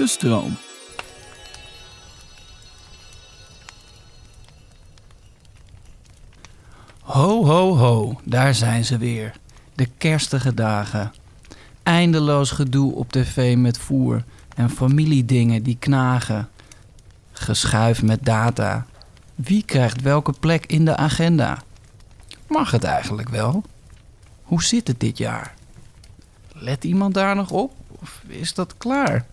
De stroom. Ho, ho, ho, daar zijn ze weer. De kerstige dagen. Eindeloos gedoe op tv met voer en familiedingen die knagen. Geschuif met data. Wie krijgt welke plek in de agenda? Mag het eigenlijk wel? Hoe zit het dit jaar? Let iemand daar nog op? Of is dat klaar?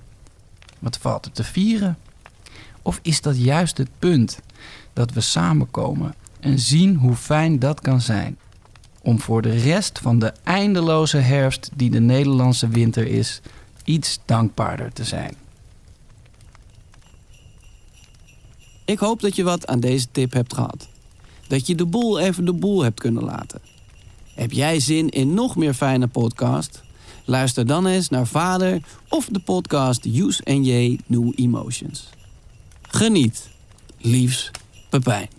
Wat valt er te vieren? Of is dat juist het punt dat we samenkomen en zien hoe fijn dat kan zijn? Om voor de rest van de eindeloze herfst die de Nederlandse winter is, iets dankbaarder te zijn. Ik hoop dat je wat aan deze tip hebt gehad. Dat je de boel even de boel hebt kunnen laten. Heb jij zin in nog meer fijne podcast? Luister dan eens naar Vader of de podcast Use and J New Emotions. Geniet. Liefs, Pepijn.